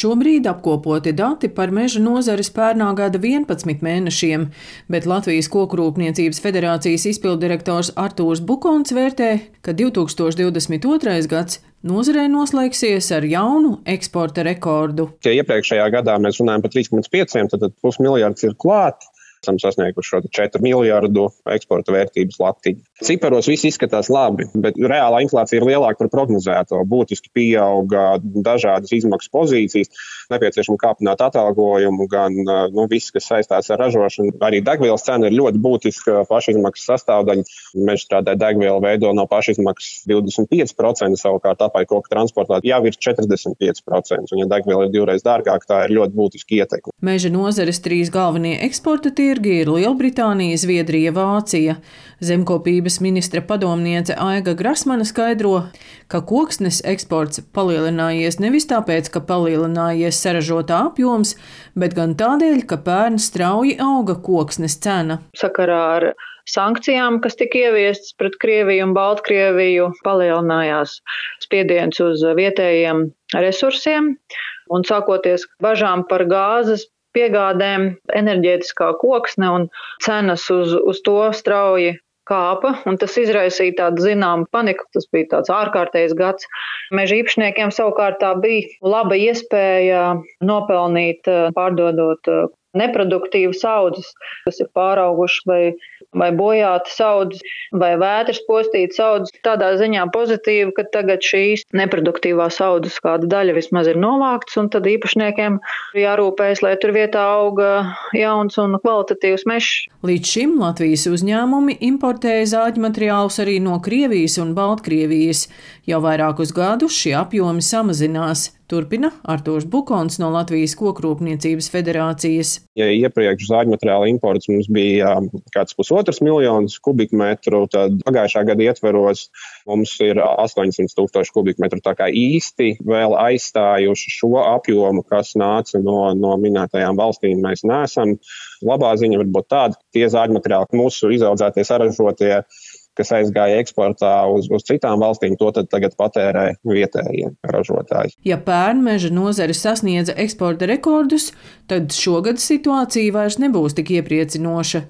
Šobrīd apkopoti dati par meža nozares pērnā gada 11 mēnešiem, bet Latvijas Kokrūpniecības federācijas izpildirektors Artūrs Bukons vērtē, ka 2022. gads nozarei noslēgsies ar jaunu eksporta rekordu. Ja iepriekšējā gadā mēs runājam par 3,5, tad pusmiljards ir klāts esam sasnieguši šo 4 miljardu eksporta vērtības latiņu. Ciparos viss izskatās labi, bet reālā inflācija ir lielāka par prognozēto. Būtiski pieauga dažādas izmaksu pozīcijas, nepieciešama kāpināt atalgojumu, gan nu, viss, kas saistās ar ražošanu. Arī degvielas cena ir ļoti būtiska pašizmaksas sastāvdaļa. Meža strādāja degviela veido no pašizmaksas 25%, savukārt apai koku transportā jau ir 45%. Un, ja degviela ir divreiz dārgāka, tā ir ļoti būtiski ietekme. Meža nozares trīs galvenie eksporta tirgi tirgi ir Lielbritānija, Zviedrija, Vācija. Zemkopības ministra padomniece Aiga Grasmana skaidro, ka koksnes eksports palielinājies nevis tāpēc, ka palielinājies saražotā apjoms, bet gan tādēļ, ka pērn strauji auga koksnes cena. Sakarā ar sankcijām, kas tika ieviestas pret Krieviju un Baltkrieviju, palielinājās spiediens uz vietējiem resursiem. Un sākoties bažām par gāzes piegādēm, enerģētiskā koksne un cenas uz, uz to strauji kāpa, un tas izraisīja tādu zināmu paniku. Tas bija tāds ārkārtējs gads. Meža īpašniekiem savukārt tā bija laba iespēja nopelnīt, pārdodot neproduktīvas audzes, kas ir pāraugušas vai, vai bojātas audzes, vai vētras postītas audzes. Tādā ziņā pozitīvi, ka tagad šīs neproduktīvās audzes kāda daļa vismaz ir novāktas, un tad īpašniekiem jārūpējas, lai tur vietā auga jauns un kvalitatīvs mežs. Līdz šim Latvijas uzņēmumi importēja zāģu materiālus arī no Krievijas un Baltkrievijas. Jau vairākus gadus šie apjomi samazinās. Turpina Artošs Bukons no Latvijas Kokrūpniecības federācijas. Ja iepriekš zāģu materiāla imports mums bija kāds pusotrs miljonus kubikmetru, tad pagājušā gada ietveros mums ir 800 tūkstoši kubikmetru. Tā kā īsti vēl aizstājuši šo apjomu, kas nāca no, no minētajām valstīm, mēs neesam. Labā ziņa var būt tāda, ka tie zāģu materiāli, mūsu izaudzētie, saražotie, kas aizgāja eksportā uz, uz citām valstīm, to tagad patērē vietējie ražotāji. Ja pērnmeža nozare sasniedza eksporta rekordus, tad šogad situācija vairs nebūs tik iepriecinoša.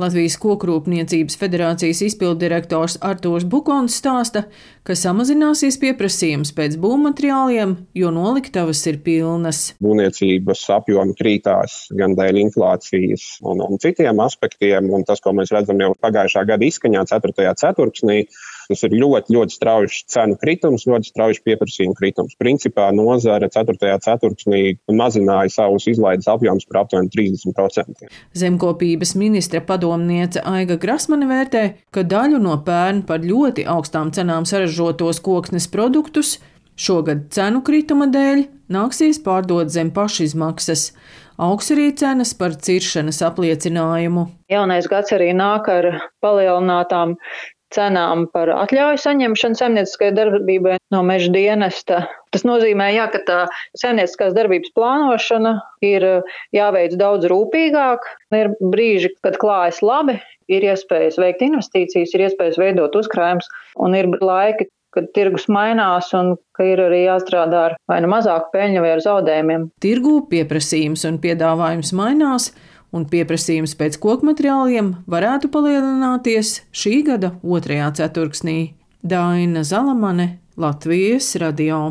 Latvijas Kokrūpniecības federācijas izpildirektors Artūrs Bukons stāsta, ka samazināsies pieprasījums pēc būvmateriāliem, jo noliktavas ir pilnas. Būvniecības apjomi krītās gan dēļ inflācijas un, un citiem aspektiem, un tas, ko mēs redzam jau pagājušā gada izskaņā, 4. ceturksnī, Tas ir ļoti, ļoti strauji cenu kritums, ļoti strauji pieprasījuma kritums. Principā nozare 4. ceturksnī mazināja savus izlaides apjomus par aptuveni 30%. Zemkopības ministra padomniece Aiga Grasmane vērtē, ka daļu no pērn par ļoti augstām cenām saražotos koksnes produktus šogad cenu krituma dēļ nāksies pārdot zem pašizmaksas. Augs arī cenas par ciršanas apliecinājumu. Jaunais gads arī nāk ar palielinātām cenām par atļauju saņemšanu saimnieciskai darbībai no meža dienesta. Tas nozīmē, jā, ka tā saimnieciskās darbības plānošana ir jāveic daudz rūpīgāk. Ir brīži, kad klājas labi, ir iespējas veikt investīcijas, ir iespējas veidot uzkrājumus, un ir laiki, kad tirgus mainās un ka ir arī jāstrādā ar vai nu mazāku peļņu vai ar zaudējumiem. Tirgu pieprasījums un piedāvājums mainās un pieprasījums pēc koku materiāliem varētu palielināties šī gada otrajā ceturksnī. Daina Zalamane, Latvijas radio.